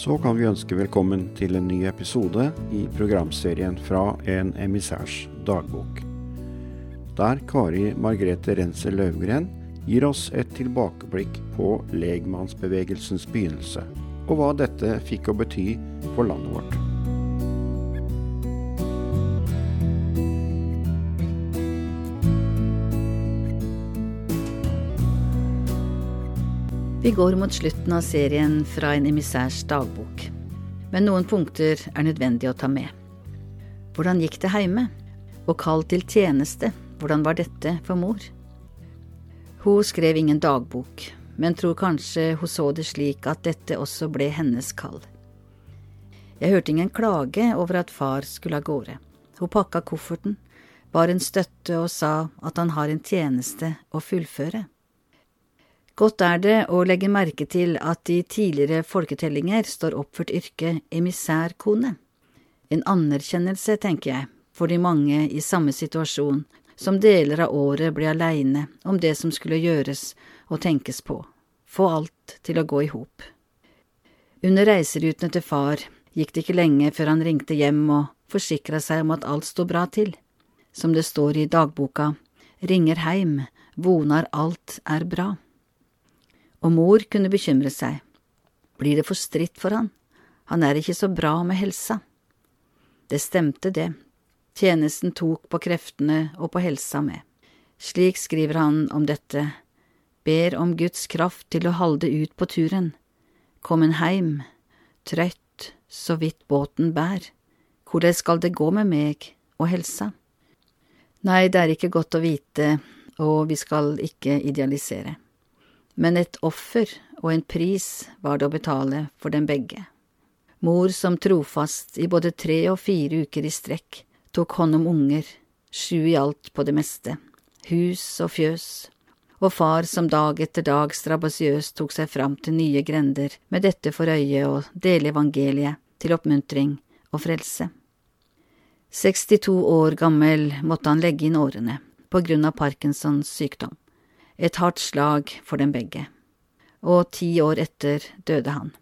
så kan vi ønske velkommen til en ny episode i programserien fra En emissærs dagbok. Der Kari Margrethe Renser Løvgren gir oss et tilbakeblikk på legmannsbevegelsens begynnelse, og hva dette fikk å bety for landet vårt. Vi går mot slutten av serien fra en emissærs dagbok, men noen punkter er nødvendig å ta med. Hvordan gikk det heime? Og kall til tjeneste, hvordan var dette for mor? Hun skrev ingen dagbok, men tror kanskje hun så det slik at dette også ble hennes kall. Jeg hørte ingen klage over at far skulle av gårde. Hun pakka kofferten, bar en støtte og sa at han har en tjeneste å fullføre. Godt er det å legge merke til at i tidligere folketellinger står oppført yrket emissærkone. En anerkjennelse, tenker jeg, for de mange i samme situasjon, som deler av året ble aleine om det som skulle gjøres og tenkes på, få alt til å gå i hop. Under reiserutene til far gikk det ikke lenge før han ringte hjem og forsikra seg om at alt sto bra til. Som det står i dagboka, ringer heim, vonar alt er bra og mor kunne bekymre seg. Blir det for stritt for han? Han er ikke så bra med helsa. Det stemte, det. Tjenesten tok på kreftene og på helsa med. Slik skriver han om dette, ber om Guds kraft til å halde ut på turen. kom en heim, trøtt, så vidt båten bær. Hvordan skal det gå med meg og helsa? Nei, det er ikke godt å vite, og vi skal ikke idealisere men et offer og en pris var det å betale for dem begge. Mor som trofast i både tre og fire uker i strekk tok hånd om unger, sju i alt på det meste, hus og fjøs, og far som dag etter dag strabasiøst tok seg fram til nye grender med dette for øye å dele evangeliet til oppmuntring og frelse. 62 år gammel måtte han legge inn årene på grunn av Parkinsons sykdom et hardt slag for dem begge, og ti år etter døde han.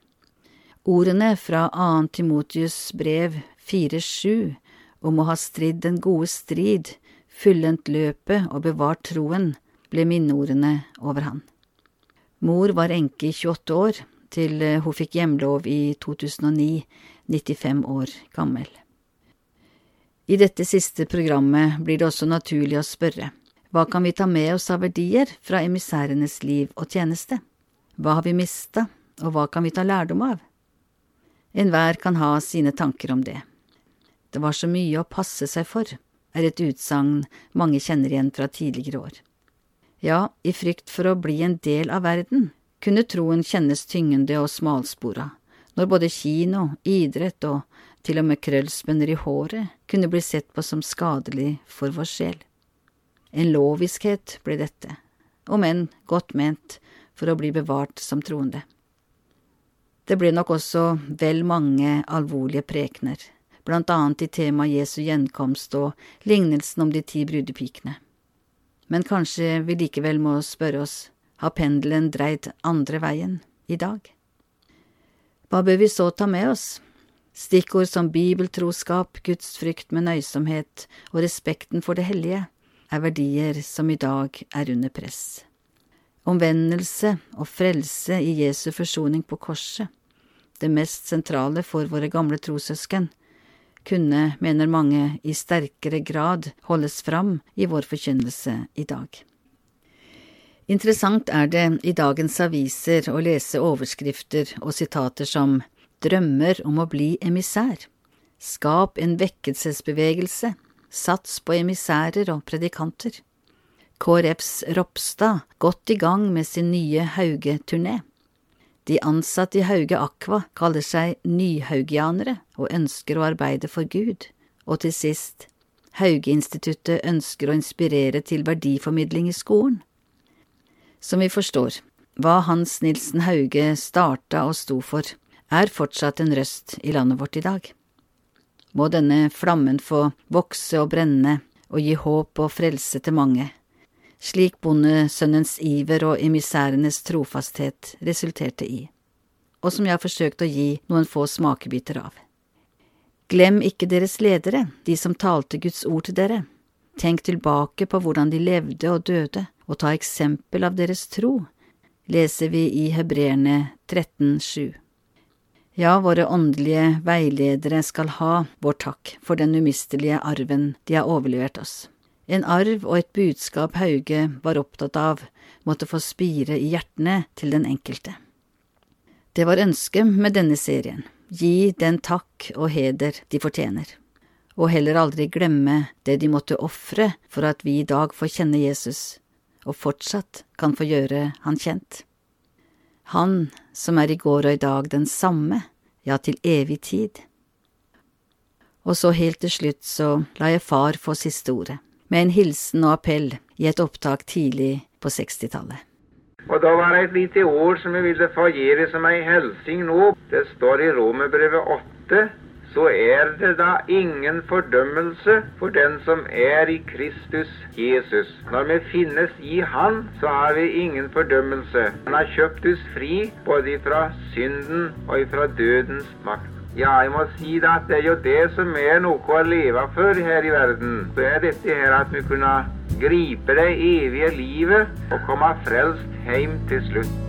Ordene fra 2. Timotius brev 4.7 om å ha stridd den gode strid, fullendt løpet og bevart troen, ble minneordene over han. Mor var enke i 28 år, til hun fikk hjemlov i 2009, 95 år gammel. I dette siste programmet blir det også naturlig å spørre, hva kan vi ta med oss av verdier fra emissærenes liv og tjeneste? Hva har vi mista, og hva kan vi ta lærdom av? Enhver kan ha sine tanker om det. Det var så mye å passe seg for, er et utsagn mange kjenner igjen fra tidligere år. Ja, i frykt for å bli en del av verden kunne troen kjennes tyngende og smalspora, når både kino, idrett og til og med krøllspenner i håret kunne bli sett på som skadelig for vår sjel. En loviskhet ble dette, om enn godt ment for å bli bevart som troende. Det ble nok også vel mange alvorlige prekener, blant annet i temaet Jesu gjenkomst og lignelsen om de ti brudepikene. Men kanskje vi likevel må spørre oss, har pendelen dreid andre veien i dag? Hva bør vi så ta med oss? Stikkord som bibeltroskap, gudsfrykt med nøysomhet og respekten for det hellige er verdier som i dag er under press. Omvendelse og frelse i Jesu forsoning på korset, det mest sentrale for våre gamle trossøsken, kunne, mener mange, i sterkere grad holdes fram i vår forkynnelse i dag. Interessant er det i dagens aviser å lese overskrifter og sitater som Drømmer om å bli emissær, Skap en vekkelsesbevegelse, sats på emissærer og predikanter. KrFs Ropstad godt i gang med sin nye Hauge-turné. De ansatte i Hauge Aqua kaller seg nyhaugianere og ønsker å arbeide for Gud. Og til sist, Hauge-instituttet ønsker å inspirere til verdiformidling i skolen. Som vi forstår, hva Hans Nilsen Hauge starta og sto for, er fortsatt en røst i landet vårt i dag må denne flammen få vokse og brenne og gi håp og frelse til mange, slik bondesønnens iver og emissærenes trofasthet resulterte i. og som jeg har forsøkt å gi noen få smakebiter av. Glem ikke deres ledere, de som talte Guds ord til dere. Tenk tilbake på hvordan de levde og døde, og ta eksempel av deres tro, leser vi i Hebreerne 13,7. Ja, våre åndelige veiledere skal ha vår takk for den umistelige arven de har overlevert oss. En arv og et budskap Hauge var opptatt av måtte få spire i hjertene til den enkelte. Det var ønsket med denne serien, gi den takk og heder de fortjener, og heller aldri glemme det de måtte ofre for at vi i dag får kjenne Jesus, og fortsatt kan få gjøre han kjent. Han som er i går og i dag den samme, ja, til evig tid. Og så helt til slutt så la jeg far få siste ordet, med en hilsen og appell i et opptak tidlig på 60-tallet. Og da var det et lite ord som jeg ville fagere som ei hilsing nå. Det står i Romerbrevet 8. Så er det da ingen fordømmelse for den som er i Kristus Jesus. Når vi finnes i Han, så har vi ingen fordømmelse. Han har kjøpt oss fri både fra synden og fra dødens makt. Ja, jeg må si da at det er jo det som er noe å leve for her i verden. Så er dette her at vi kunne gripe det evige livet og komme frelst hjem til slutt.